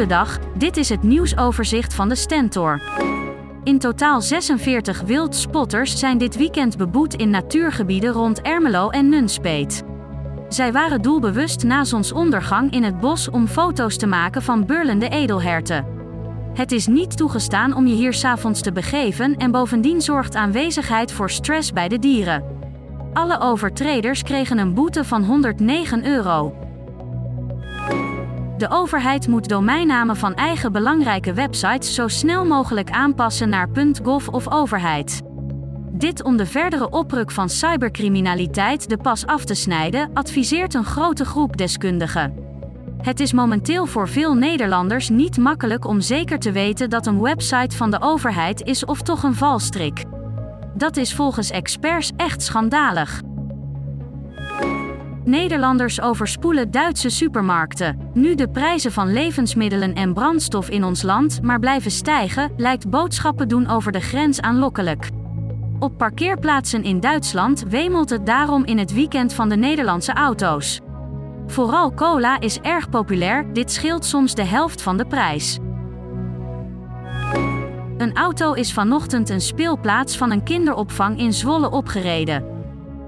Goedendag, dit is het nieuwsoverzicht van de Stentor. In totaal 46 wildspotters zijn dit weekend beboet in natuurgebieden rond Ermelo en Nunspeet. Zij waren doelbewust na zonsondergang in het bos om foto's te maken van burlende edelherten. Het is niet toegestaan om je hier s'avonds te begeven en bovendien zorgt aanwezigheid voor stress bij de dieren. Alle overtreders kregen een boete van 109 euro. De overheid moet domeinnamen van eigen belangrijke websites zo snel mogelijk aanpassen naar .gov of overheid. Dit om de verdere opruk van cybercriminaliteit de pas af te snijden, adviseert een grote groep deskundigen. Het is momenteel voor veel Nederlanders niet makkelijk om zeker te weten dat een website van de overheid is of toch een valstrik. Dat is volgens experts echt schandalig. Nederlanders overspoelen Duitse supermarkten. Nu de prijzen van levensmiddelen en brandstof in ons land maar blijven stijgen, lijkt boodschappen doen over de grens aanlokkelijk. Op parkeerplaatsen in Duitsland wemelt het daarom in het weekend van de Nederlandse auto's. Vooral cola is erg populair, dit scheelt soms de helft van de prijs. Een auto is vanochtend een speelplaats van een kinderopvang in Zwolle opgereden.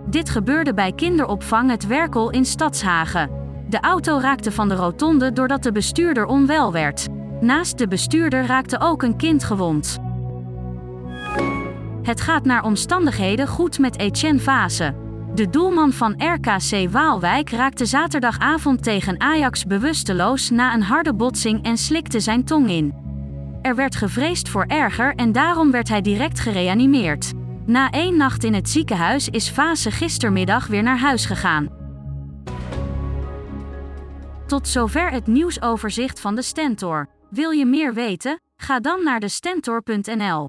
Dit gebeurde bij kinderopvang Het Werkel in Stadshagen. De auto raakte van de rotonde doordat de bestuurder onwel werd. Naast de bestuurder raakte ook een kind gewond. Het gaat naar omstandigheden goed met Etienne Vase. De doelman van RKC Waalwijk raakte zaterdagavond tegen Ajax bewusteloos na een harde botsing en slikte zijn tong in. Er werd gevreesd voor erger en daarom werd hij direct gereanimeerd. Na één nacht in het ziekenhuis is Fase gistermiddag weer naar huis gegaan. Tot zover het nieuwsoverzicht van de Stentor. Wil je meer weten? Ga dan naar de Stentor.nl.